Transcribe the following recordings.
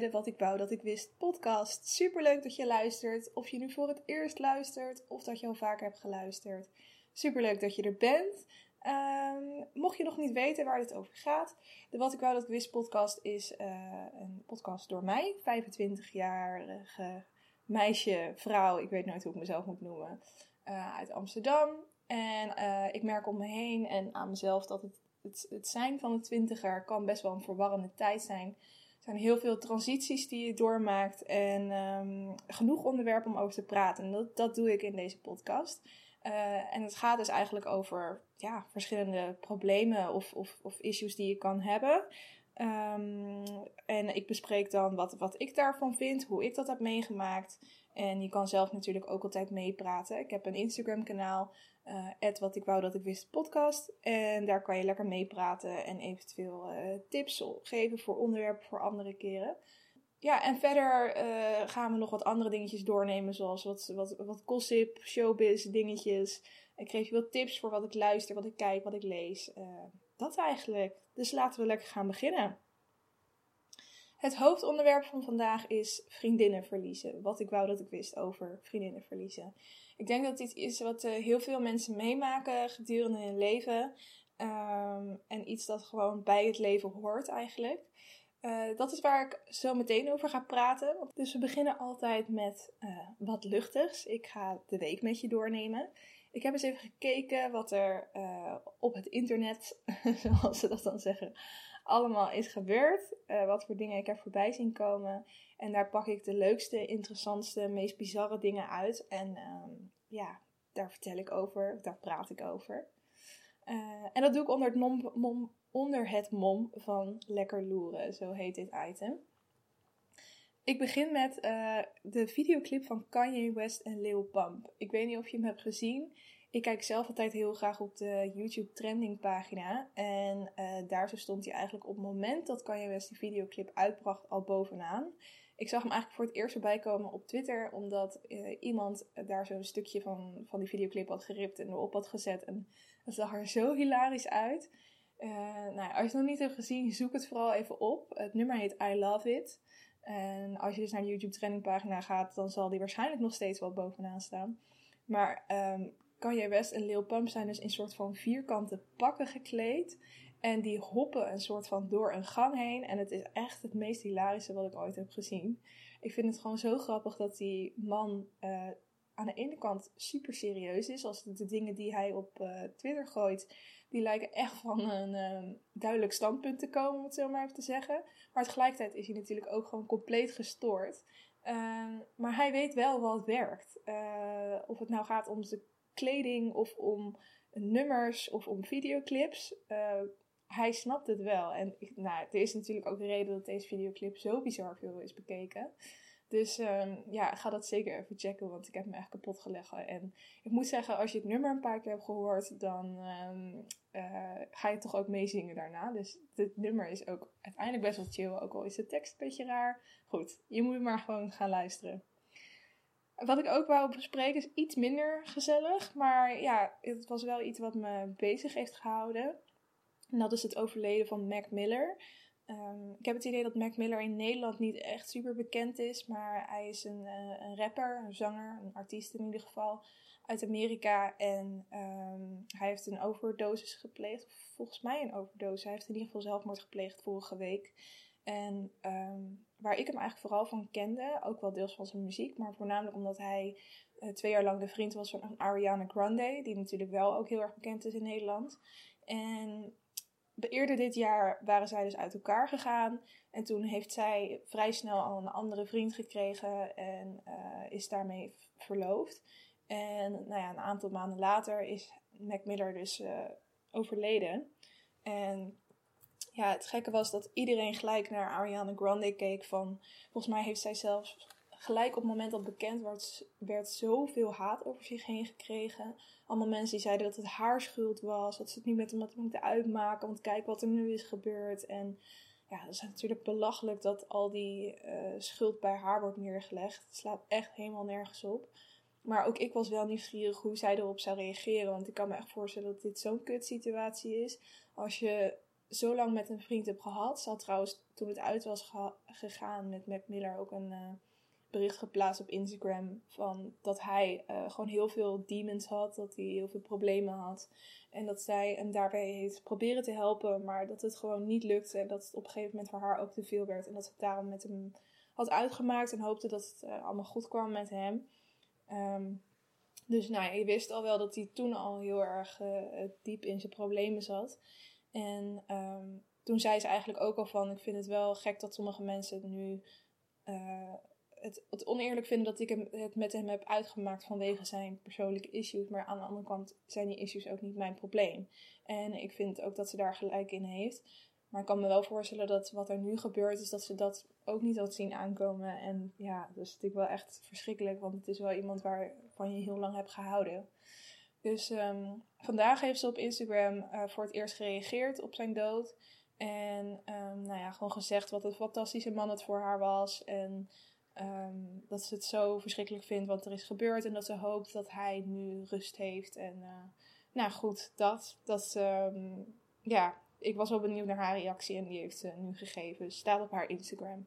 de Wat ik wou dat ik wist podcast. Superleuk dat je luistert. Of je nu voor het eerst luistert of dat je al vaker hebt geluisterd. Superleuk dat je er bent. Ehm, mocht je nog niet weten waar dit over gaat, de Wat ik wou dat ik wist podcast is uh, een podcast door mij, 25-jarige meisje, vrouw, ik weet nooit hoe ik mezelf moet noemen, uh, uit Amsterdam. En uh, ik merk om me heen en aan mezelf dat het het, het zijn van een twintiger kan best wel een verwarrende tijd zijn. Zijn heel veel transities die je doormaakt en um, genoeg onderwerpen om over te praten. En dat, dat doe ik in deze podcast. Uh, en het gaat dus eigenlijk over ja, verschillende problemen of, of, of issues die je kan hebben. Um, en ik bespreek dan wat, wat ik daarvan vind, hoe ik dat heb meegemaakt. En je kan zelf natuurlijk ook altijd meepraten. Ik heb een Instagram kanaal uh, wat ik wou dat ik wist podcast. En daar kan je lekker mee praten en eventueel uh, tips geven voor onderwerpen voor andere keren. Ja, en verder uh, gaan we nog wat andere dingetjes doornemen, zoals wat, wat, wat gossip, showbiz dingetjes. Ik geef je wat tips voor wat ik luister, wat ik kijk, wat ik lees. Dat eigenlijk. Dus laten we lekker gaan beginnen. Het hoofdonderwerp van vandaag is vriendinnen verliezen. Wat ik wou dat ik wist over vriendinnen verliezen. Ik denk dat dit is wat uh, heel veel mensen meemaken gedurende hun leven. Um, en iets dat gewoon bij het leven hoort eigenlijk. Uh, dat is waar ik zo meteen over ga praten. Dus we beginnen altijd met uh, wat luchtigs. Ik ga de week met je doornemen. Ik heb eens even gekeken wat er op het internet, zoals ze dat dan zeggen, allemaal is gebeurd. wat voor dingen ik er voorbij zien komen. En daar pak ik de leukste, interessantste, meest bizarre dingen uit. En um, ja, daar vertel ik over, daar praat ik over. Uh, en dat doe ik onder het, mom, onder het mom van Lekker Loeren, zo heet dit item. Ik begin met uh, de videoclip van Kanye West en Lil Pump. Ik weet niet of je hem hebt gezien. Ik kijk zelf altijd heel graag op de YouTube trending pagina. En uh, daar zo stond hij eigenlijk op het moment dat Kanye West die videoclip uitbracht al bovenaan. Ik zag hem eigenlijk voor het eerst voorbij komen op Twitter, omdat uh, iemand daar zo'n stukje van, van die videoclip had geript en erop had gezet. En het zag er zo hilarisch uit. Nou, als je het nog niet hebt gezien, zoek het vooral even op. Het nummer heet I Love It. En als je dus naar de YouTube trending pagina gaat, dan zal die waarschijnlijk nog steeds wel bovenaan staan. Maar um, Kanye West en Lil Pump zijn dus in soort van vierkante pakken gekleed. En die hoppen een soort van door een gang heen. En het is echt het meest hilarische wat ik ooit heb gezien. Ik vind het gewoon zo grappig dat die man uh, aan de ene kant super serieus is. Als de dingen die hij op uh, Twitter gooit, die lijken echt van een uh, duidelijk standpunt te komen, om het zo maar even te zeggen. Maar tegelijkertijd is hij natuurlijk ook gewoon compleet gestoord. Ehm, maar hij weet wel wat werkt. Eh, of het nou gaat om zijn kleding of om nummers of om videoclips hij snapt het wel. En nou, er is natuurlijk ook de reden dat deze videoclip zo bizar veel is bekeken. Dus um, ja, ga dat zeker even checken, want ik heb me echt kapot gelegd. En ik moet zeggen, als je het nummer een paar keer hebt gehoord, dan um, uh, ga je toch ook meezingen daarna. Dus dit nummer is ook uiteindelijk best wel chill, ook al is de tekst een beetje raar. Goed, je moet maar gewoon gaan luisteren. Wat ik ook wou bespreken is iets minder gezellig, maar ja, het was wel iets wat me bezig heeft gehouden. En dat is het overleden van Mac Miller. Um, ik heb het idee dat Mac Miller in Nederland niet echt super bekend is, maar hij is een, uh, een rapper, een zanger, een artiest in ieder geval, uit Amerika. En um, hij heeft een overdosis gepleegd, volgens mij een overdosis. Hij heeft in ieder geval zelfmoord gepleegd vorige week. En um, waar ik hem eigenlijk vooral van kende, ook wel deels van zijn muziek, maar voornamelijk omdat hij uh, twee jaar lang de vriend was van Ariana Grande, die natuurlijk wel ook heel erg bekend is in Nederland. En eerder dit jaar waren zij dus uit elkaar gegaan. En toen heeft zij vrij snel al een andere vriend gekregen en uh, is daarmee verloofd. En nou ja, een aantal maanden later is Mac Miller dus uh, overleden. En ja, het gekke was dat iedereen gelijk naar Ariana Grande keek van... Volgens mij heeft zij zelfs gelijk op het moment dat bekend werd, werd zoveel haat over zich heen gekregen. Allemaal mensen die zeiden dat het haar schuld was, dat ze het niet met hem moeten uitmaken, want kijk wat er nu is gebeurd. En ja, dat is natuurlijk belachelijk dat al die uh, schuld bij haar wordt neergelegd. Het slaat echt helemaal nergens op. Maar ook ik was wel nieuwsgierig hoe zij erop zou reageren. Want ik kan me echt voorstellen dat dit zo'n kut situatie is. Als je zo lang met een vriend heb gehad. Ze had trouwens toen het uit was gegaan met Mac Miller ook een uh, bericht geplaatst op Instagram. Van dat hij uh, gewoon heel veel demons had. Dat hij heel veel problemen had. En dat zij hem daarbij heeft proberen te helpen. Maar dat het gewoon niet lukte. En dat het op een gegeven moment voor haar ook te veel werd. En dat ze het daarom met hem had uitgemaakt. En hoopte dat het uh, allemaal goed kwam met hem. Um, dus nou ja, je wist al wel dat hij toen al heel erg diep in zijn problemen zat. En um, toen zei ze eigenlijk ook al van, ik vind het wel gek dat sommige mensen nu het, het, oneerlijk vinden dat ik het met hem heb uitgemaakt vanwege zijn persoonlijke issues. Maar aan de andere kant zijn die issues ook niet mijn probleem. En ik vind ook dat ze daar gelijk in heeft. Maar ik kan me wel voorstellen dat wat er nu gebeurt, is dat ze dat ook niet had zien aankomen. En ja, dat is natuurlijk wel echt verschrikkelijk, want het is wel iemand waarvan je heel lang hebt gehouden. Dus um, vandaag heeft ze op Instagram uh, voor het eerst gereageerd op zijn dood. En um, nou ja, gewoon gezegd wat een fantastische man het voor haar was. En um, dat ze het zo verschrikkelijk vindt wat er is gebeurd. En dat ze hoopt dat hij nu rust heeft. En uh, nou goed, dat. dat ja, ik was wel benieuwd naar haar reactie en die heeft ze nu gegeven. Staat op haar Instagram.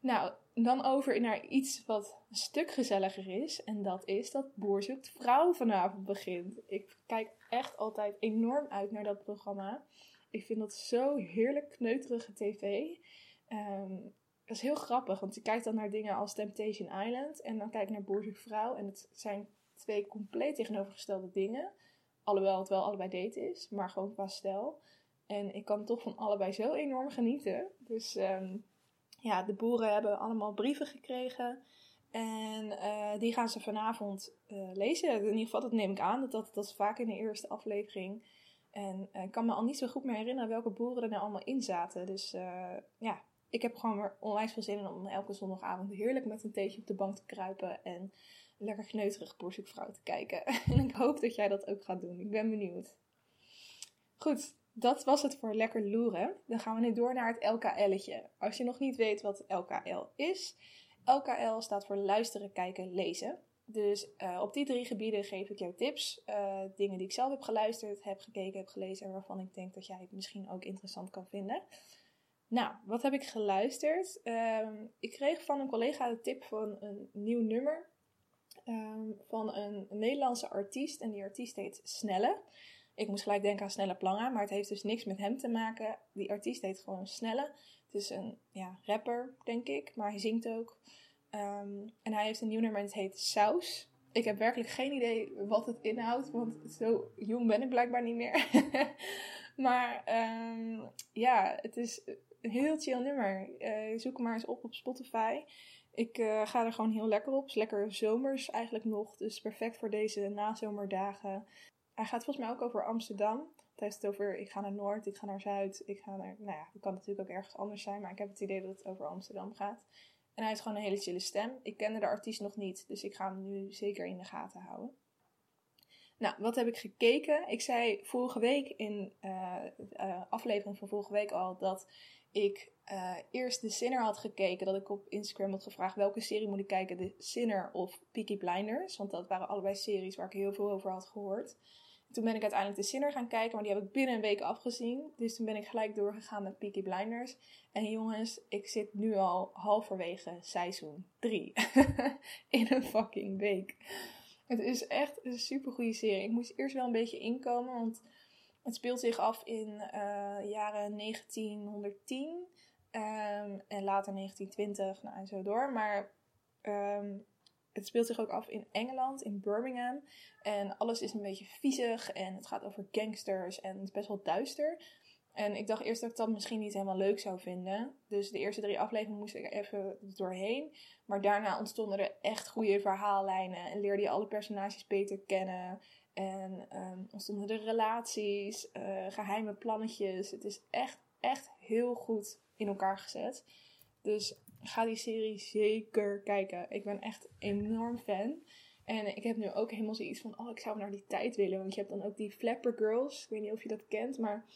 Nou, dan over naar iets wat een stuk gezelliger is. En dat is dat Boer zoekt vrouw vanavond begint. Ik kijk echt altijd enorm uit naar dat programma. Ik vind dat zo heerlijk kneuterige tv. Um, dat is heel grappig, want je kijkt dan naar dingen als Temptation Island. En dan kijk ik naar Boer zoekt vrouw. En het zijn twee compleet tegenovergestelde dingen. Alhoewel het wel allebei date is, maar gewoon qua stijl. En ik kan toch van allebei zo enorm genieten. Dus... Um, ja, de boeren hebben allemaal brieven gekregen. En uh, die gaan ze vanavond uh, lezen. In ieder geval, dat neem ik aan. Dat, dat, dat is vaak in de eerste aflevering. En uh, ik kan me al niet zo goed meer herinneren welke boeren er nou allemaal in zaten. Dus ja, ik heb gewoon weer onwijs veel zin in om elke zondagavond heerlijk met een theetje op de bank te kruipen. En lekker kneuterig vrouw te kijken. en ik hoop dat jij dat ook gaat doen. Ik ben benieuwd. Goed, dat was het voor lekker loeren. Dan gaan we nu door naar het LKL'tje. Als je nog niet weet wat LKL is, LKL staat voor luisteren, kijken, lezen. Dus uh, op die drie gebieden geef ik jou tips. Uh, dingen die ik zelf heb geluisterd, heb gekeken, heb gelezen en waarvan ik denk dat jij het misschien ook interessant kan vinden. Nou, wat heb ik geluisterd? Uh, ik kreeg van een collega de tip van een nieuw nummer ehm, van een Nederlandse artiest. En die artiest heet Snelle. Ik moest gelijk denken aan Snelle Planga, maar het heeft dus niks met hem te maken. Die artiest heet gewoon Snelle. Het is een ja, rapper, denk ik, maar hij zingt ook. Um, en hij heeft een nieuw nummer en het heet Saus. Ik heb werkelijk geen idee wat het inhoudt, want zo jong ben ik blijkbaar niet meer. maar ja, het is een heel chill nummer. Uh, zoek hem maar eens op op Spotify. Ik uh, ga er gewoon heel lekker op. Het is lekker zomers eigenlijk nog. Dus perfect voor deze nazomerdagen. Hij gaat volgens mij ook over Amsterdam. Het heeft het over ik ga naar Noord, ik ga naar Zuid, ik ga naar. Nou ja, het kan natuurlijk ook ergens anders zijn, maar ik heb het idee dat het over Amsterdam gaat. En hij heeft gewoon een hele chille stem. Ik kende de artiest nog niet, dus ik ga hem nu zeker in de gaten houden. Nou, wat heb ik gekeken? Ik zei vorige week in uh, uh, aflevering van vorige week al dat ik uh, eerst The Sinner had gekeken. Dat ik op Instagram had gevraagd welke serie moet ik kijken, The Sinner of Peaky Blinders. Want dat waren allebei series waar ik heel veel over had gehoord. Toen ben ik uiteindelijk de Sinner gaan kijken, maar die heb ik binnen een week afgezien. Dus toen ben ik gelijk doorgegaan met Peaky Blinders. En jongens, ik zit nu al halverwege seizoen 3. In een fucking week. Het is echt een super goede serie. Ik moest eerst wel een beetje inkomen, want het speelt zich af in uh, jaren 1910. Um, ehm, en later 1920, nou en zo door. Maar um, het speelt zich ook af in Engeland, in Birmingham. En alles is een beetje viezig en het gaat over gangsters en het is best wel duister. En ik dacht eerst dat ik dat misschien niet helemaal leuk zou vinden. Dus de eerste drie afleveringen moest ik even doorheen. Maar daarna ontstonden er echt goede verhaallijnen en leerde je alle personages beter kennen. En um, ontstonden er relaties, uh, geheime plannetjes. Het is echt, echt heel goed in elkaar gezet. Dus ga die serie zeker kijken. Ik ben echt enorm fan. En ik heb nu ook helemaal zoiets van, oh, ik zou naar die tijd willen. Want je hebt dan ook die Flapper Girls. Ik weet niet of je dat kent, maar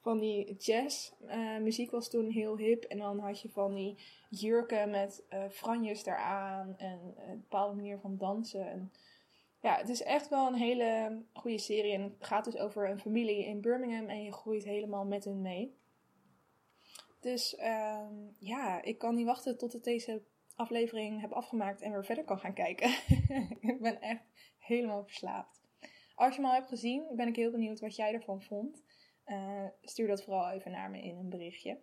van die jazz uh, muziek was toen heel hip. En dan had je van die jurken met uh, franjes eraan en een bepaalde manier van dansen. En ja, het is echt wel een hele goede serie. En het gaat dus over een familie in Birmingham en je groeit helemaal met hun mee. Dus ehm, ja, ik kan niet wachten tot ik deze aflevering heb afgemaakt en weer verder kan gaan kijken. ik ben echt helemaal verslaafd. Als je hem al hebt gezien, ben ik heel benieuwd wat jij ervan vond. Uh, stuur dat vooral even naar me in een berichtje.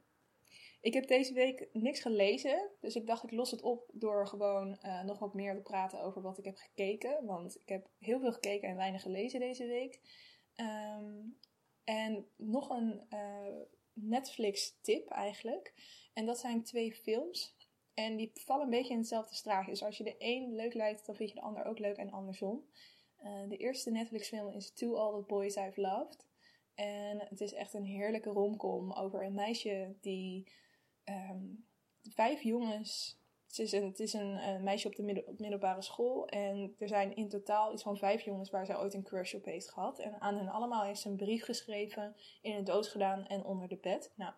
Ik heb deze week niks gelezen, dus ik dacht ik los het op door gewoon uh, nog wat meer te praten over wat ik heb gekeken. Want ik heb heel veel gekeken en weinig gelezen deze week. Um, en nog een uh, Netflix-tip eigenlijk. En dat zijn twee films. En die vallen een beetje in hetzelfde straatje. Dus als je de een leuk lijkt, dan vind je de ander ook leuk en andersom. De eerste Netflix-film is To All the Boys I've Loved. En het is echt een heerlijke romcom over een meisje die um, vijf jongens. Het is een, het is een, meisje op de middelbare school. En er zijn in totaal iets van vijf jongens waar zij ooit een crush op heeft gehad. En aan hen allemaal heeft ze een brief geschreven, in een doos gedaan en onder de bed. Nou,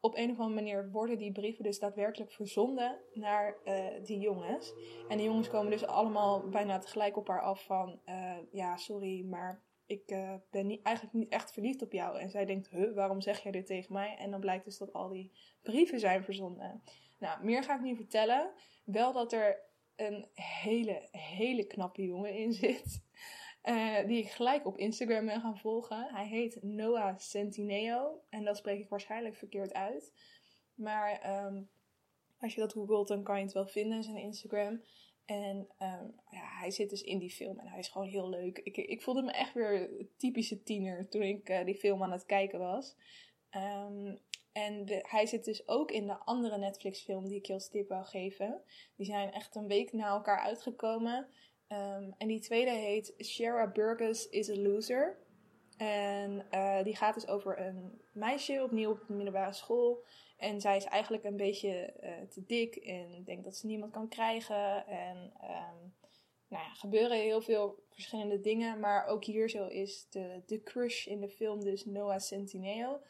op een of andere manier worden die brieven dus daadwerkelijk verzonden naar uh, die jongens. En die jongens komen dus allemaal bijna tegelijk op haar af van... Uh, ja, sorry, maar ik uh, ben niet, eigenlijk niet echt verliefd op jou. En zij denkt, huh, waarom zeg jij dit tegen mij? En dan blijkt dus dat al die brieven zijn verzonden. Nou, meer ga ik niet vertellen. Wel dat er een hele, hele knappe jongen in zit. Uh, die ik gelijk op Instagram ben gaan volgen. Hij heet Noah Centineo. En dat spreek ik waarschijnlijk verkeerd uit. Maar um, als je dat googelt, dan kan je het wel vinden, zijn Instagram. En um, ja, hij zit dus in die film en hij is gewoon heel leuk. Ik, ik voelde me echt weer typische tiener toen ik uh, die film aan het kijken was. Um, en hij zit dus ook in de andere Netflix-film die ik je als tip wil geven. Die zijn echt een week na elkaar uitgekomen. Um, en die tweede heet Shara Burgess is a Loser. En uh, die gaat dus over een meisje opnieuw op de middelbare school. En zij is eigenlijk een beetje uh, te dik en denkt dat ze niemand kan krijgen. En um, nou ja, gebeuren heel veel verschillende dingen. Maar ook hier zo is de, de crush in de film dus Noah Centineo.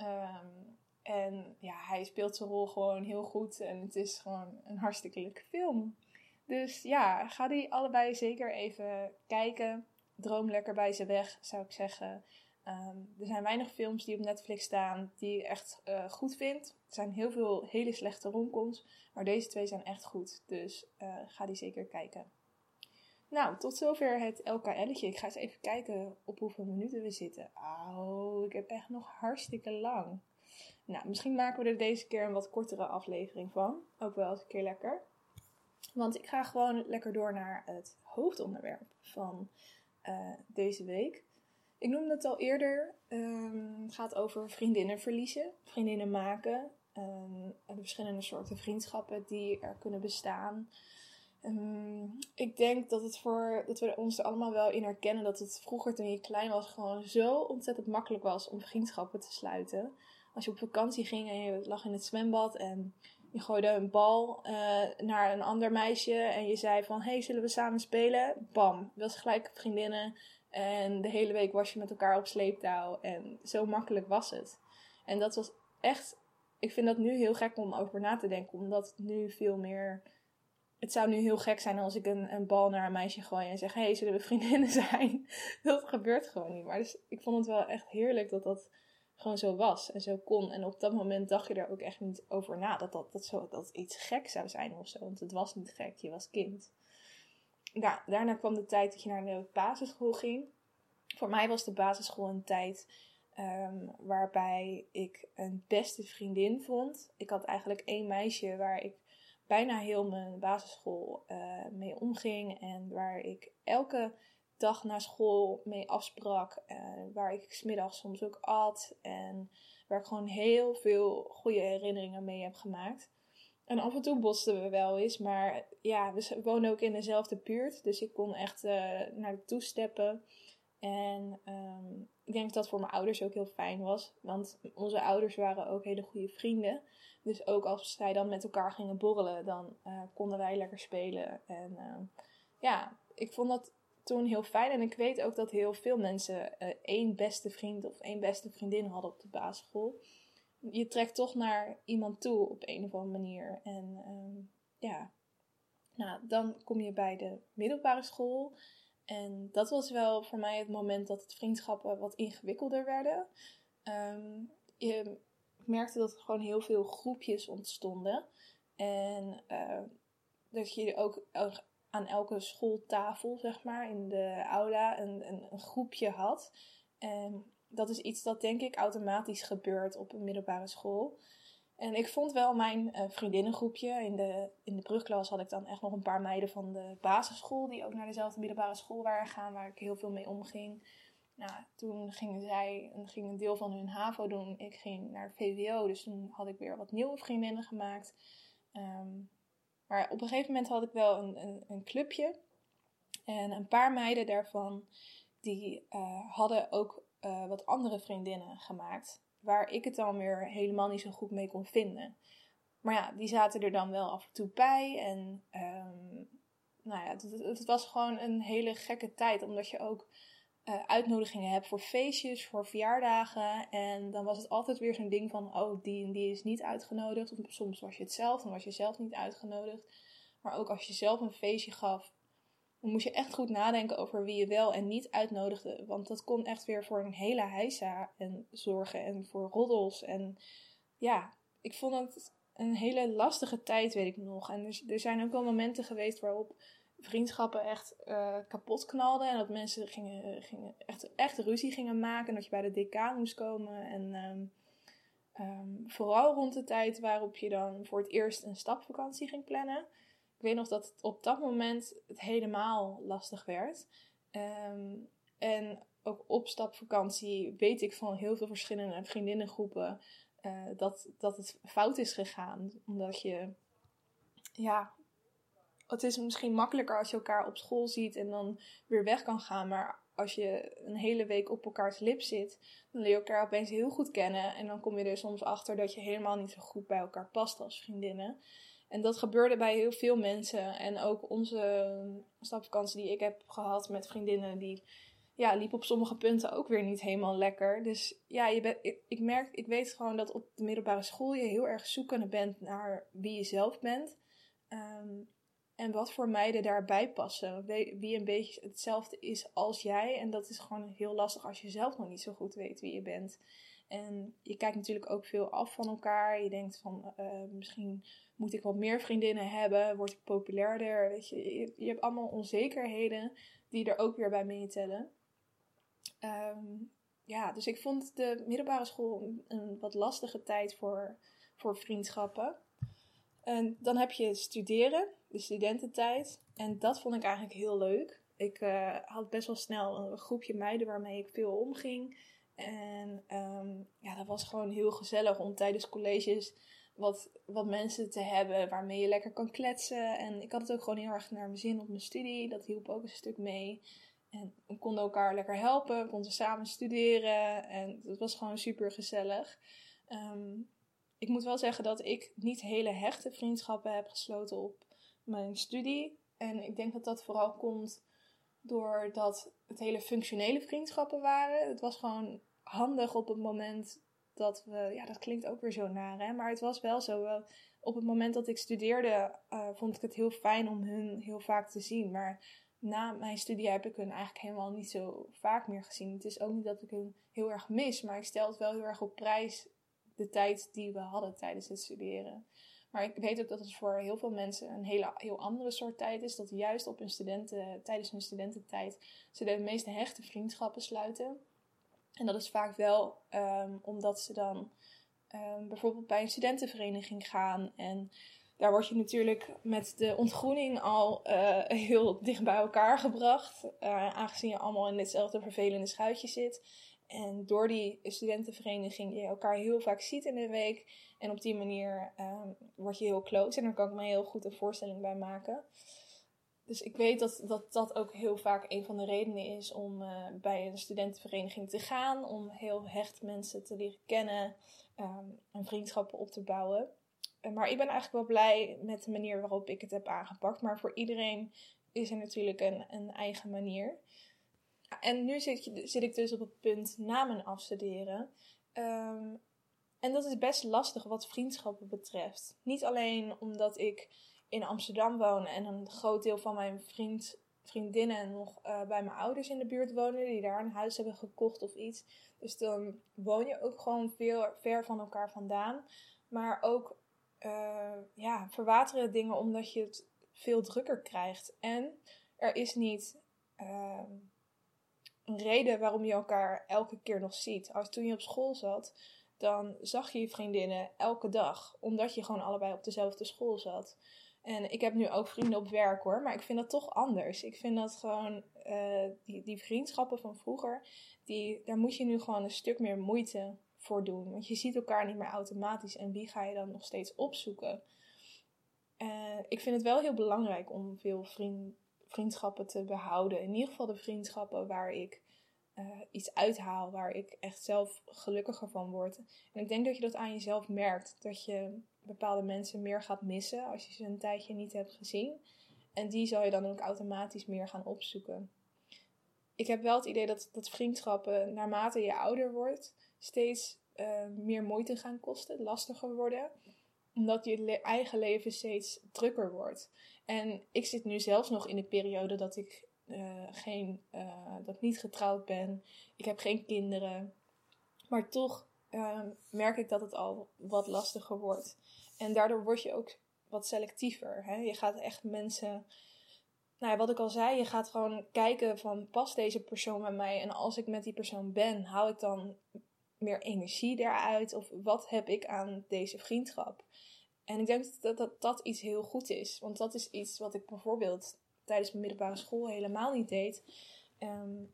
Um, en ja, hij speelt zijn rol gewoon heel goed. En het is gewoon een hartstikke leuke film. Dus ja, ga die allebei zeker even kijken. Droom lekker bij ze weg, zou ik zeggen. Um, er zijn weinig films die op Netflix staan die ik echt uh, goed vind. Er zijn heel veel hele slechte romcoms, maar deze twee zijn echt goed. Dus uh, ga die zeker kijken. Nou, tot zover het LKL'tje. Ik ga eens even kijken op hoeveel minuten we zitten. Oh, ik heb echt nog hartstikke lang. Nou, misschien maken we er deze keer een wat kortere aflevering van. Ook wel eens een keer lekker. Want ik ga gewoon lekker door naar het hoofdonderwerp van uh, deze week. Ik noemde het al eerder. Um, het gaat over vriendinnen verliezen, vriendinnen maken. Um, de verschillende soorten vriendschappen die er kunnen bestaan. Um, ik denk dat, het voor, dat we ons er allemaal wel in herkennen dat het vroeger toen je klein was gewoon zo ontzettend makkelijk was om vriendschappen te sluiten. Als je op vakantie ging en je lag in het zwembad en je gooide een bal uh, naar een ander meisje en je zei van hey zullen we samen spelen? Bam, was gelijk vriendinnen en de hele week was je met elkaar op sleeptouw en zo makkelijk was het. En dat was echt, ik vind dat nu heel gek om over na te denken, omdat nu veel meer het zou nu heel gek zijn als ik een, een bal naar een meisje gooi en zeg: hey, zullen we vriendinnen zijn? dat gebeurt gewoon niet. Maar dus ik vond het wel echt heerlijk dat dat gewoon zo was en zo kon. En op dat moment dacht je er ook echt niet over na dat dat, dat, zo, dat iets gek zou zijn of zo. Want het was niet gek, je was kind. Daarna kwam de tijd dat je naar de basisschool ging. Voor mij was de basisschool een tijd um, waarbij ik een beste vriendin vond. Ik had eigenlijk één meisje waar ik bijna heel mijn basisschool uh, mee omging. En waar ik elke dag na school mee afsprak. Uh, waar ik smiddags soms ook at. En waar ik gewoon heel veel goede herinneringen mee heb gemaakt. En af en toe botsten we wel eens. Maar ja, we wonen ook in dezelfde buurt. Dus ik kon echt uh, naar toe steppen. En um, ik denk dat dat voor mijn ouders ook heel fijn was. Want onze ouders waren ook hele goede vrienden. Dus ook als zij dan met elkaar gingen borrelen, dan uh, konden wij lekker spelen. En uh, ja, ik vond dat toen heel fijn. En ik weet ook dat heel veel mensen uh, één beste vriend of één beste vriendin hadden op de basisschool. Je trekt toch naar iemand toe op een of andere manier. En ja, nou, dan kom je bij de middelbare school. En dat was wel voor mij het moment dat het vriendschappen wat ingewikkelder werden. Ehm, je merkte dat er gewoon heel veel groepjes ontstonden. En uh, dat je ook aan elke schooltafel, zeg maar, in de aula een, een, een, groepje had. En dat is iets dat denk ik automatisch gebeurt op een middelbare school. En ik vond wel mijn uh, vriendinnengroepje. In de, in de brugklas had ik dan echt nog een paar meiden van de basisschool. Die ook naar dezelfde middelbare school waren gegaan. Waar ik heel veel mee omging. Nou, toen gingen zij ging een deel van hun HAVO doen. Ik ging naar VWO. Dus toen had ik weer wat nieuwe vriendinnen gemaakt. Ehm, maar op een gegeven moment had ik wel een, een, een clubje. En een paar meiden daarvan, die uh, hadden ook uh, wat andere vriendinnen gemaakt. Waar ik het dan weer helemaal niet zo goed mee kon vinden. Maar ja, die zaten er dan wel af en toe bij. En um, nou ja, het, het, was gewoon een hele gekke tijd. Omdat je ook uh, uitnodigingen hebt voor feestjes, voor verjaardagen. En dan was het altijd weer zo'n ding van, oh, die en die is niet uitgenodigd. Of soms was je het zelf, dan was je zelf niet uitgenodigd. Maar ook als je zelf een feestje gaf, dan moest je echt goed nadenken over wie je wel en niet uitnodigde. Want dat kon echt weer voor een hele heisa en zorgen en voor roddels. En ja, ik vond het een hele lastige tijd, weet ik nog. En er, zijn ook wel momenten geweest waarop vriendschappen echt uh, kapot knalden. En dat mensen gingen, gingen echt, echt ruzie gingen maken. En dat je bij de DK moest komen. En um, um, vooral rond de tijd waarop je dan voor het eerst een stapvakantie ging plannen. Ik weet nog dat het op dat moment het helemaal lastig werd. Um, en ook op stapvakantie weet ik van heel veel verschillende vriendinnengroepen uh, dat, dat het fout is gegaan. Omdat je ja, het is misschien makkelijker als je elkaar op school ziet en dan weer weg kan gaan. Maar als je een hele week op elkaars lip zit, dan leer je elkaar opeens heel goed kennen. En dan kom je er soms achter dat je helemaal niet zo goed bij elkaar past als vriendinnen. En dat gebeurde bij heel veel mensen. En ook onze stapvakantie die ik heb gehad met vriendinnen, die ja, liep op sommige punten ook weer niet helemaal lekker. Dus ja, je bent, ik, merk, ik weet gewoon dat op de middelbare school je heel erg zoekende bent naar wie je zelf bent. Um, en wat voor meiden daarbij passen. Wie een beetje hetzelfde is als jij. En dat is gewoon heel lastig als je zelf nog niet zo goed weet wie je bent. En je kijkt natuurlijk ook veel af van elkaar. Je denkt van uh, misschien moet ik wat meer vriendinnen hebben. Word ik populairder? Weet je, je, hebt allemaal onzekerheden die er ook weer bij meetellen. Um, ja, dus ik vond de middelbare school een, wat lastige tijd voor, voor vriendschappen. En dan heb je studeren de studententijd. En dat vond ik eigenlijk heel leuk. Ik uh, had best wel snel een groepje meiden waarmee ik veel omging. En um, ja, dat was gewoon heel gezellig om tijdens colleges wat, wat mensen te hebben waarmee je lekker kan kletsen. En ik had het ook gewoon heel erg naar mijn zin op mijn studie. Dat hielp ook een stuk mee. En we konden elkaar lekker helpen, we konden samen studeren. En het was gewoon super gezellig. Um, ik moet wel zeggen dat ik niet hele hechte vriendschappen heb gesloten op mijn studie. En ik denk dat dat vooral komt doordat het hele functionele vriendschappen waren. Het was gewoon handig op het moment dat we. Ja, dat klinkt ook weer zo naar, hè? Maar het was wel zo. op het moment dat ik studeerde, uh, vond ik het heel fijn om hun heel vaak te zien. Maar na mijn studie heb ik hun eigenlijk helemaal niet zo vaak meer gezien. Het is ook niet dat ik hun heel erg mis, maar ik stel het wel heel erg op prijs de tijd die we hadden tijdens het studeren. Maar ik weet ook dat het voor heel veel mensen een hele, heel andere soort tijd is. Dat juist op hun studenten, tijdens hun studententijd ze de meeste hechte vriendschappen sluiten. En dat is vaak wel um, omdat ze dan um, bijvoorbeeld bij een studentenvereniging gaan. En daar word je natuurlijk met de ontgroening al uh, heel dicht bij elkaar gebracht. Uh, aangezien je allemaal in ditzelfde vervelende schuitje zit. En door die studentenvereniging je elkaar heel vaak ziet in de week. En op die manier um, word je heel close. En daar kan ik me heel goed een voorstelling bij maken. Dus ik weet dat, dat dat ook heel vaak een van de redenen is om uh, bij een studentenvereniging te gaan. Om heel hecht mensen te leren kennen um, en vriendschappen op te bouwen. Uh, maar ik ben eigenlijk wel blij met de manier waarop ik het heb aangepakt. Maar voor iedereen is er natuurlijk een, een eigen manier. En nu zit, je, zit ik dus op het punt na mijn afstuderen. Um, en dat is best lastig wat vriendschappen betreft. Niet alleen omdat ik in Amsterdam woon en een groot deel van mijn vriend, vriendinnen nog bij mijn ouders in de buurt wonen, die daar een huis hebben gekocht of iets. Dus dan woon je ook gewoon veel ver van elkaar vandaan. Maar ook ja, verwateren dingen omdat je het veel drukker krijgt. En er is niet ehm, een reden waarom je elkaar elke keer nog ziet. Als toen je op school zat, dan zag je je vriendinnen elke dag, omdat je gewoon allebei op dezelfde school zat. En ik heb nu ook vrienden op werk hoor, maar ik vind dat toch anders. Ik vind dat gewoon, uh, die, die vriendschappen van vroeger, die, daar moet je nu gewoon een stuk meer moeite voor doen. Want je ziet elkaar niet meer automatisch en wie ga je dan nog steeds opzoeken? Uh, ik vind het wel heel belangrijk om veel vriend, vriendschappen te behouden. In ieder geval de vriendschappen waar ik uh, iets uithaal, waar ik echt zelf gelukkiger van word. En ik denk dat je dat aan jezelf merkt. Dat je bepaalde mensen meer gaat missen als je ze een tijdje niet hebt gezien. En die zal je dan ook automatisch meer gaan opzoeken. Ik heb wel het idee dat, dat vriendschappen, naarmate je ouder wordt, steeds uh, meer moeite gaan kosten, lastiger worden omdat je eigen leven steeds drukker wordt. En ik zit nu zelfs nog in de periode dat ik uh, geen, uh, dat niet getrouwd ben. Ik heb geen kinderen. Maar toch uh, merk ik dat het al wat lastiger wordt. En daardoor word je ook wat selectiever. Hè? Je gaat echt mensen. Nou ja, wat ik al zei, je gaat gewoon kijken van past deze persoon bij mij? En als ik met die persoon ben, hou ik dan meer energie daaruit? Of wat heb ik aan deze vriendschap? En ik denk dat dat, dat iets heel goed is. Want dat is iets wat ik bijvoorbeeld tijdens mijn middelbare school helemaal niet deed. Ehm,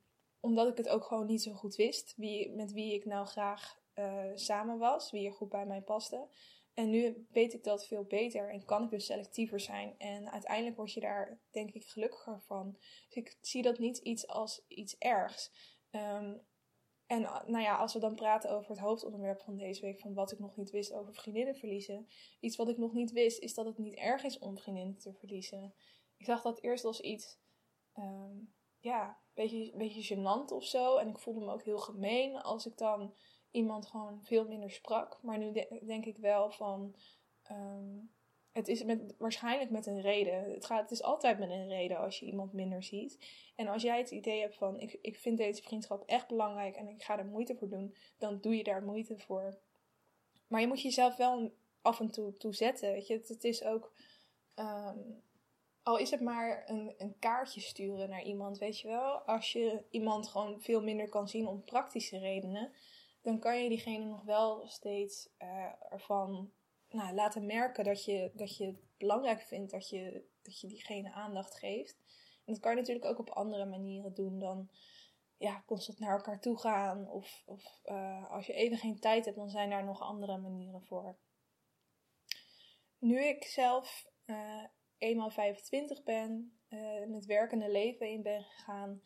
omdat ik het ook gewoon niet zo goed wist. Wie, met wie ik nou graag uh, samen was. Wie er goed bij mij paste. En nu weet ik dat veel beter en kan ik dus selectiever zijn. En uiteindelijk word je daar denk ik gelukkiger van. Dus ik zie dat niet iets als iets ergs. Um, en nou ja, als we dan praten over het hoofdonderwerp van deze week, van wat ik nog niet wist over vriendinnen verliezen. Iets wat ik nog niet wist, is dat het niet erg is om vriendinnen te verliezen. Ik zag dat eerst als iets, um, ja, een beetje, beetje gênant of zo. En ik voelde me ook heel gemeen als ik dan iemand gewoon veel minder sprak. Maar nu denk ik wel van, um, het is met, waarschijnlijk met een reden. Het, gaat, het is altijd met een reden als je iemand minder ziet. En als jij het idee hebt van, ik, ik vind deze vriendschap echt belangrijk en ik ga er moeite voor doen, dan doe je daar moeite voor. Maar je moet jezelf wel af en toe, toe zetten. Weet je? Het, het is ook, ehm, al is het maar een, een kaartje sturen naar iemand, weet je wel. Als je iemand gewoon veel minder kan zien om praktische redenen, dan kan je diegene nog wel steeds uh, ervan nou, laten merken dat je, dat je het belangrijk vindt dat je, dat je diegene aandacht geeft. En dat kan je natuurlijk ook op andere manieren doen dan ja, constant naar elkaar toe gaan. Of, of uh, als je even geen tijd hebt, dan zijn daar nog andere manieren voor. Nu ik zelf uh, eenmaal 25 ben, in het werkende leven in ben gegaan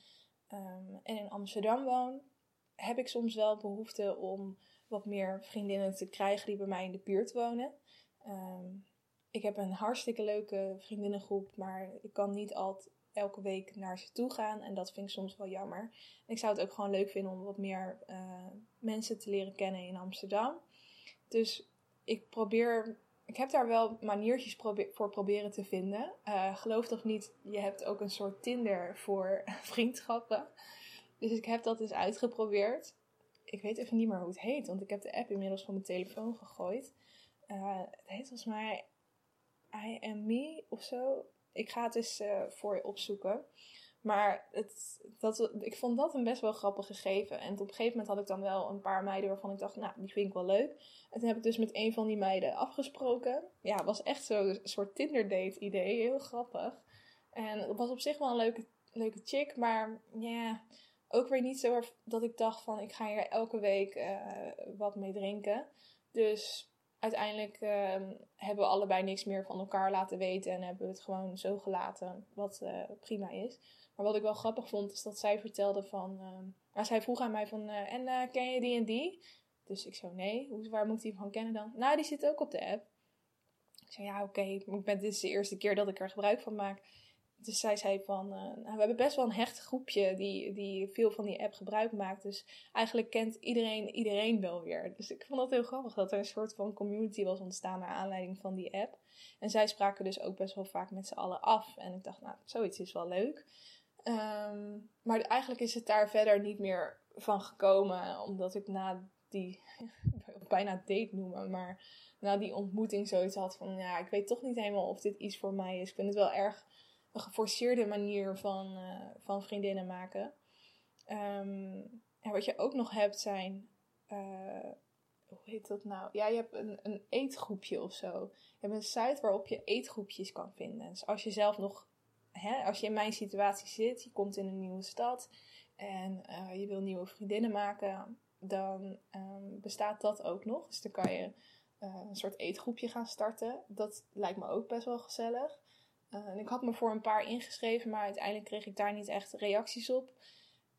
um, en in Amsterdam woon, heb ik soms wel behoefte om wat meer vriendinnen te krijgen die bij mij in de buurt wonen. Um, ik heb een hartstikke leuke vriendinnengroep, maar ik kan niet altijd elke week naar ze toe gaan. En dat vind ik soms wel jammer. Ik zou het ook gewoon leuk vinden om wat meer uh, mensen te leren kennen in Amsterdam. Dus ik probeer. Ik heb daar wel maniertjes probe voor proberen te vinden. Uh, geloof toch niet, je hebt ook een soort Tinder voor vriendschappen. Dus ik heb dat eens uitgeprobeerd ik weet even niet meer hoe het heet, want ik heb de app inmiddels van mijn telefoon gegooid. Uh, het heet volgens mij I Am Me of zo. Ik ga het eens uh, voor je opzoeken. Maar het, dat, ik vond dat een best wel grappig gegeven. En op een gegeven moment had ik dan wel een paar meiden waarvan ik dacht, nou, die vind ik wel leuk. En toen heb ik dus met een van die meiden afgesproken. Ja, was echt zo'n soort Tinder date idee. Heel grappig. En het was op zich wel een leuke, leuke chick, maar ja, ook weer niet zo dat ik dacht van ik ga hier elke week uh, wat mee drinken. Dus uiteindelijk uh, hebben we allebei niks meer van elkaar laten weten en hebben we het gewoon zo gelaten, wat uh, prima is. Maar wat ik wel grappig vond, is dat zij vertelde van. Uh, zij vroeg aan mij van. en ken je die en die? Dus ik zei nee. Waar moet die van kennen dan? Nou, die zit ook op de app. Ik zei ja, oké. Okay, dit is de eerste keer dat ik er gebruik van maak. Dus zij zei van, uh, nou, we hebben best wel een hecht groepje die, die veel van die app gebruik maakt. Dus eigenlijk kent iedereen iedereen wel weer. Dus ik vond dat heel grappig dat er een soort van community was ontstaan naar aanleiding van die app. En zij spraken dus ook best wel vaak met z'n allen af. En ik dacht, nou, zoiets is wel leuk. Ehm, maar eigenlijk is het daar verder niet meer van gekomen, omdat ik na die, bijna date noemen, maar na die ontmoeting zoiets had van, ja, ik weet toch niet helemaal of dit iets voor mij is. Ik vind het wel erg geforceerde manier van, uh, van vriendinnen maken. Um, en wat je ook nog hebt zijn, uh, hoe heet dat nou? Ja, je hebt een, een eetgroepje of zo. Je hebt een site waarop je eetgroepjes kan vinden. Dus als je zelf nog, hè, als je in mijn situatie zit, je komt in een nieuwe stad en uh, je wil nieuwe vriendinnen maken, dan um, bestaat dat ook nog. Dus dan kan je een soort eetgroepje gaan starten. Dat lijkt me ook best wel gezellig. En ik had me voor een paar ingeschreven, maar uiteindelijk kreeg ik daar niet echt reacties op.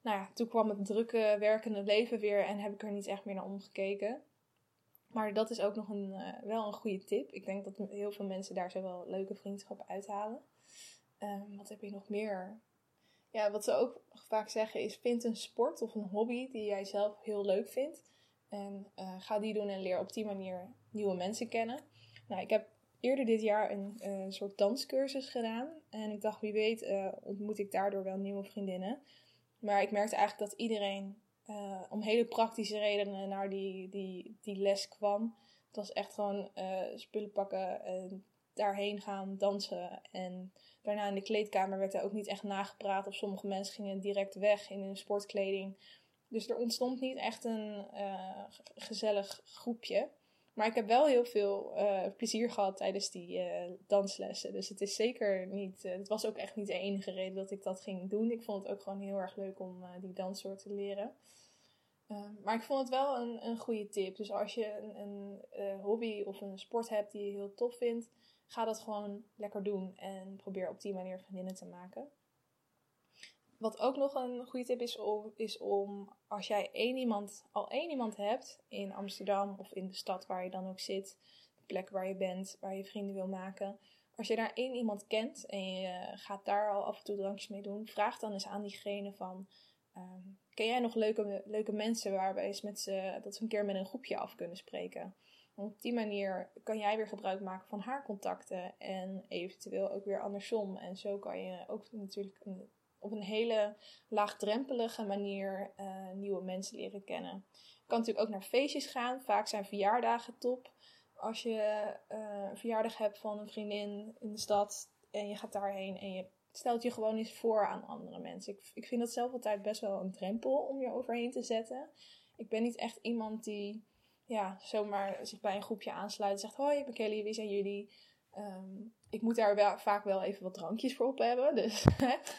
Nou ja, toen kwam het drukke werkende leven weer en heb ik er niet echt meer naar omgekeken. Maar dat is ook nog een, uh, wel een goede tip. Ik denk dat heel veel mensen daar zo wel leuke vriendschappen uithalen. Um, wat heb je nog meer? Ja, wat ze ook vaak zeggen is: vind een sport of een hobby die jij zelf heel leuk vindt. En uh, ga die doen en leer op die manier nieuwe mensen kennen. Nou, ik heb eerder dit jaar een uh, soort danscursus gedaan. En ik dacht, wie weet, uh, ontmoet ik daardoor wel nieuwe vriendinnen. Maar ik merkte eigenlijk dat iedereen om hele praktische redenen naar die, die, die les kwam. Het was echt gewoon spullen pakken, en daarheen gaan, dansen. En daarna in de kleedkamer werd er ook niet echt nagepraat. Of sommige mensen gingen direct weg in hun sportkleding. Dus er ontstond niet echt een gezellig groepje. Maar ik heb wel heel veel uh, plezier gehad tijdens die uh, danslessen. Dus het is zeker niet. het was ook echt niet de enige reden dat ik dat ging doen. Ik vond het ook gewoon heel erg leuk om die danssoort te leren. maar ik vond het wel een, een goede tip. Dus als je een, een hobby of een sport hebt die je heel tof vindt, ga dat gewoon lekker doen. En probeer op die manier vriendinnen te maken. Wat ook nog een goede tip is om, is om als jij één iemand, al één iemand hebt in Amsterdam of in de stad waar je dan ook zit, de plek waar je bent, waar je vrienden wil maken. Als je daar één iemand kent en je gaat daar al af en toe drankjes mee doen, vraag dan eens aan diegene van, um, ken jij nog leuke, leuke mensen waarbij eens met ze, dat ze een keer met een groepje af kunnen spreken? op die manier kan jij weer gebruik maken van haar contacten en eventueel ook weer andersom. En zo kan je ook natuurlijk op een hele laagdrempelige manier uh, nieuwe mensen leren kennen. Je kan natuurlijk ook naar feestjes gaan. Vaak zijn verjaardagen top. Als je uh, een verjaardag hebt van een vriendin in de stad en je gaat daarheen en je stelt je gewoon eens voor aan andere mensen. Ik, ik vind dat zelf altijd best wel een drempel om je overheen te zetten. Ik ben niet echt iemand die ja, zomaar zich bij een groepje aansluit en zegt: Hoi, ik ben Kelly, wie zijn jullie? Um, ik moet daar vaak wel even wat drankjes voor op hebben. Dus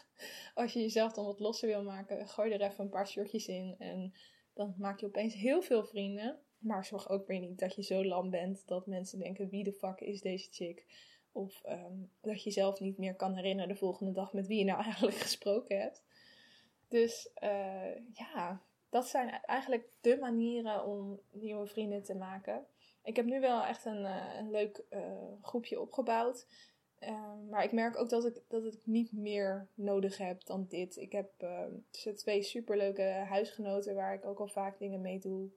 als je jezelf dan wat losser wil maken, gooi er even een paar shirtjes in. En dan maak je opeens heel veel vrienden. Maar zorg ook weer niet dat je zo lam bent dat mensen denken: wie de fuck is deze chick? Of um, dat je zelf niet meer kan herinneren de volgende dag met wie je nou eigenlijk gesproken hebt. Dus uh, ja, dat zijn eigenlijk de manieren om nieuwe vrienden te maken. Ik heb nu wel echt een, uh, een leuk uh, groepje opgebouwd. Uh, maar ik merk ook dat ik, dat ik niet meer nodig heb dan dit. Ik heb dus twee superleuke huisgenoten waar ik ook al vaak dingen mee doe.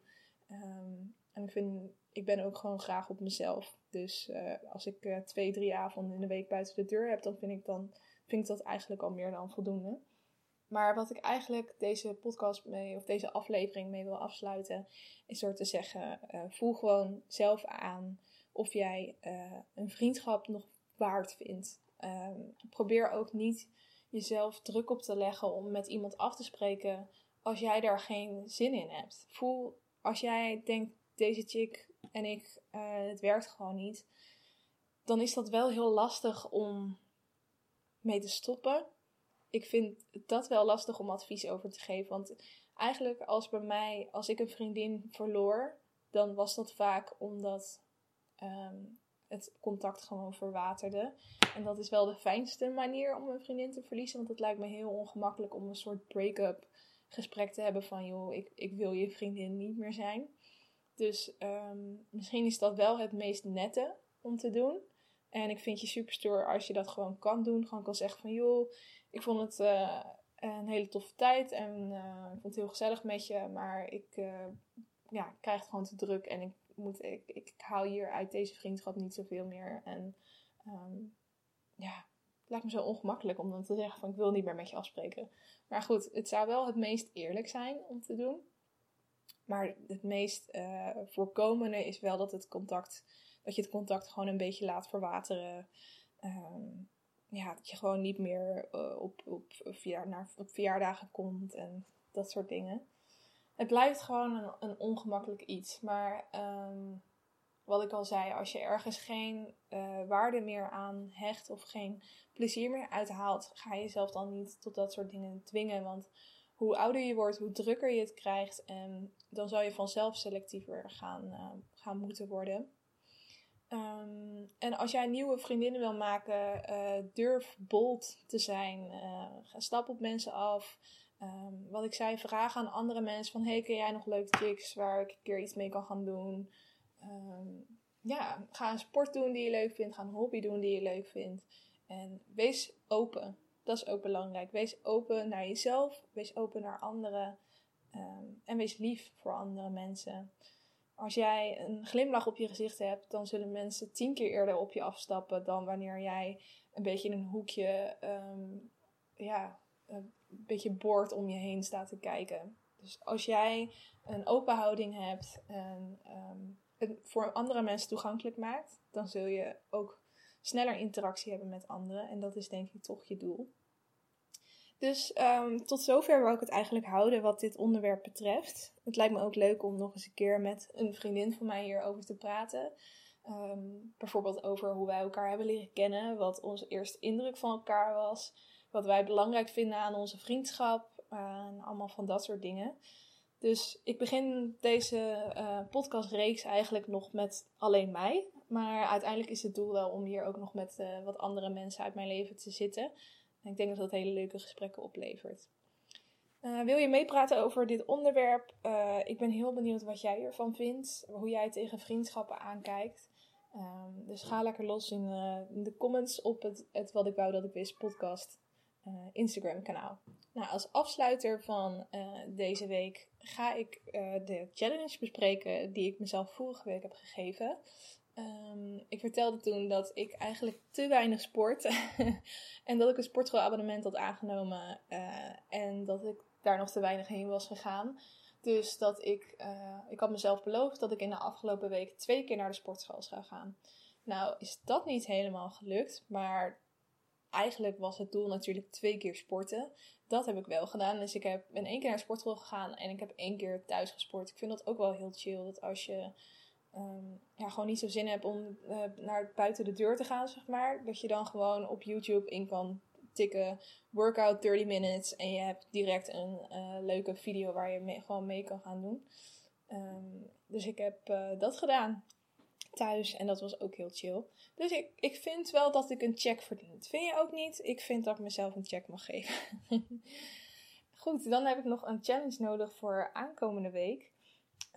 Um, en ik, vind, ik ben ook gewoon graag op mezelf. Dus als ik twee, drie avonden in de week buiten de deur heb, dan vind ik, dan vind ik dat eigenlijk al meer dan voldoende. Maar wat ik eigenlijk deze podcast mee, of deze aflevering mee wil afsluiten, is door te zeggen: uh, voel gewoon zelf aan of jij uh, een vriendschap nog waard vindt. Um, probeer ook niet jezelf druk op te leggen om met iemand af te spreken als jij daar geen zin in hebt. Voel als jij denkt: deze chick en ik, uh, het werkt gewoon niet. Dan is dat wel heel lastig om mee te stoppen ik vind dat wel lastig om advies over te geven. Want eigenlijk als bij mij, als ik een vriendin verloor, dan was dat vaak omdat ehm, het contact gewoon verwaterde. En dat is wel de fijnste manier om een vriendin te verliezen. Want het lijkt me heel ongemakkelijk om een soort break-up gesprek te hebben van joh, ik, ik wil je vriendin niet meer zijn. Dus ehm, misschien is dat wel het meest nette om te doen. En ik vind je super stoer als je dat gewoon kan doen. Gewoon kan zeggen van joh, ik vond het uh, een hele toffe tijd en uh, ik vond het heel gezellig met je. Maar ik uh, ja, krijg gewoon te druk en ik, moet, ik, ik, haal hier uit deze vriendschap niet zoveel meer. En um, ja, Het lijkt me zo ongemakkelijk om dan te zeggen van ik wil niet meer met je afspreken. Maar goed, het zou wel het meest eerlijk zijn om te doen. Maar het meest voorkomende is wel dat, het contact, dat je het contact gewoon een beetje laat verwateren. Um, ja, dat je gewoon niet meer uh, op, op, verjaar, naar, op verjaardagen komt en dat soort dingen. Het blijft gewoon een, een ongemakkelijk iets. Maar um, wat ik al zei, als je ergens geen uh, waarde meer aan hecht of geen plezier meer uithaalt, ga je jezelf dan niet tot dat soort dingen dwingen. Want hoe ouder je wordt, hoe drukker je het krijgt. En dan zal je vanzelf selectiever gaan, uh, gaan moeten worden. Um, en als jij nieuwe vriendinnen wil maken, uh, durf bold te zijn. Uh, ga stap op mensen af. Um, wat ik zei, vraag aan andere mensen van... Hey, ken jij nog leuke chicks waar ik een keer iets mee kan gaan doen? Um, ja, ga een sport doen die je leuk vindt. Ga een hobby doen die je leuk vindt. En wees open. Dat is ook belangrijk. Wees open naar jezelf. Wees open naar anderen. En wees lief voor andere mensen. Als jij een glimlach op je gezicht hebt, dan zullen mensen tien keer eerder op je afstappen dan wanneer jij een beetje in een hoekje, um, ja, een beetje boord om je heen staat te kijken. Dus als jij een open houding hebt en um, het voor andere mensen toegankelijk maakt, dan zul je ook sneller interactie hebben met anderen. En dat is denk ik toch je doel. Dus um, tot zover wil ik het eigenlijk houden wat dit onderwerp betreft. Het lijkt me ook leuk om nog eens een keer met een vriendin van mij hierover te praten. Um, bijvoorbeeld over hoe wij elkaar hebben leren kennen, wat onze eerste indruk van elkaar was, wat wij belangrijk vinden aan onze vriendschap en allemaal van dat soort dingen. Dus ik begin deze uh, podcastreeks eigenlijk nog met alleen mij. Maar uiteindelijk is het doel wel om hier ook nog met uh, wat andere mensen uit mijn leven te zitten. Ik denk dat dat hele leuke gesprekken oplevert. Uh, wil je meepraten over dit onderwerp? Uh, ik ben heel benieuwd wat jij ervan vindt. Hoe jij tegen vriendschappen aankijkt. Um, dus ga lekker los in, uh, in, de comments op het, het Wat ik wou dat ik wist podcast Instagram kanaal. Nou, als afsluiter van deze week ga ik de challenge bespreken die ik mezelf vorige week heb gegeven. Um, ik vertelde toen dat ik eigenlijk te weinig sport. en dat ik een sportschoolabonnement had aangenomen. Uh, en dat ik daar nog te weinig heen was gegaan. Dus dat ik, uh, ik had mezelf beloofd dat ik in de afgelopen week twee keer naar de sportschool zou gaan. Nou is dat niet helemaal gelukt. Maar eigenlijk was het doel natuurlijk twee keer sporten. Dat heb ik wel gedaan. Dus ik heb, ben één keer naar de sportschool gegaan en ik heb één keer thuis gesport. Ik vind dat ook wel heel chill. Dat als je um, ja, gewoon niet zo zin hebt om uh, naar buiten de deur te gaan, zeg maar. Dat je dan gewoon op YouTube in kan tikken workout 30 minutes en je hebt direct een uh, leuke video waar je gewoon mee kan gaan doen. Um, dus ik heb uh, dat gedaan thuis en dat was ook heel chill. Dus ik, ik vind wel dat ik een check verdien. Vind je ook niet? Ik vind dat ik mezelf een check mag geven. Goed, dan heb ik nog een challenge nodig voor aankomende week.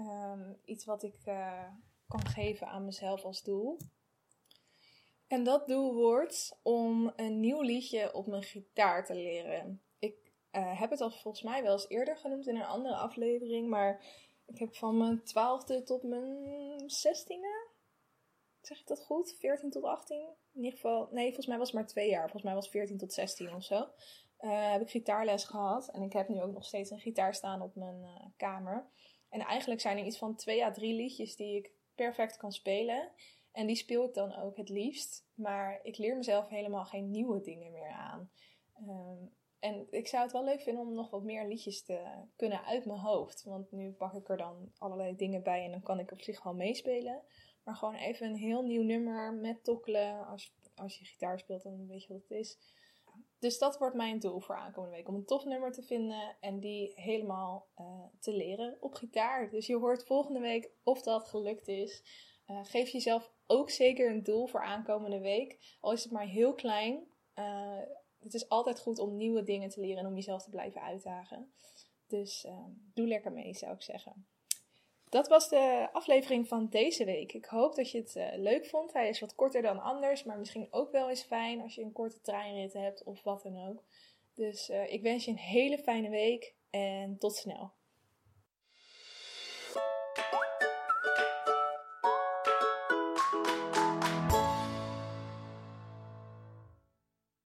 Um, iets wat ik uh, kan geven aan mezelf als doel. En dat doel wordt om een nieuw liedje op mijn gitaar te leren. Ik uh, heb het al volgens mij wel eens eerder genoemd in een andere aflevering, maar ik heb van mijn twaalfde tot mijn zestiende, zeg ik dat goed? 14 tot 18? In ieder geval, nee, volgens mij was het maar twee jaar. Volgens mij was het 14 tot 16 of zo. Uh, heb ik gitaarles gehad en ik heb nu ook nog steeds een gitaar staan op mijn kamer. En eigenlijk zijn er iets van twee à drie liedjes die ik perfect kan spelen. En die speel ik dan ook het liefst. Maar ik leer mezelf helemaal geen nieuwe dingen meer aan. Um, en ik zou het wel leuk vinden om nog wat meer liedjes te kunnen uit mijn hoofd. Want nu pak ik er dan allerlei dingen bij en dan kan ik op zich wel meespelen. Maar gewoon even een heel nieuw nummer met tokkelen. Als, als je gitaar speelt, dan weet je wat het is. Dus dat wordt mijn doel voor aankomende week. Om een tof nummer te vinden en die helemaal uh, te leren op gitaar. Dus je hoort volgende week of dat gelukt is. Uh, geef jezelf ook zeker een doel voor aankomende week. Al is het maar heel klein. Uh, het is altijd goed om nieuwe dingen te leren en om jezelf te blijven uitdagen. Dus doe lekker mee, zou ik zeggen. Dat was de aflevering van deze week. Ik hoop dat je het uh, leuk vond. Hij is wat korter dan anders, maar misschien ook wel eens fijn als je een korte treinrit hebt of wat dan ook. Dus uh, ik wens je een hele fijne week en tot snel.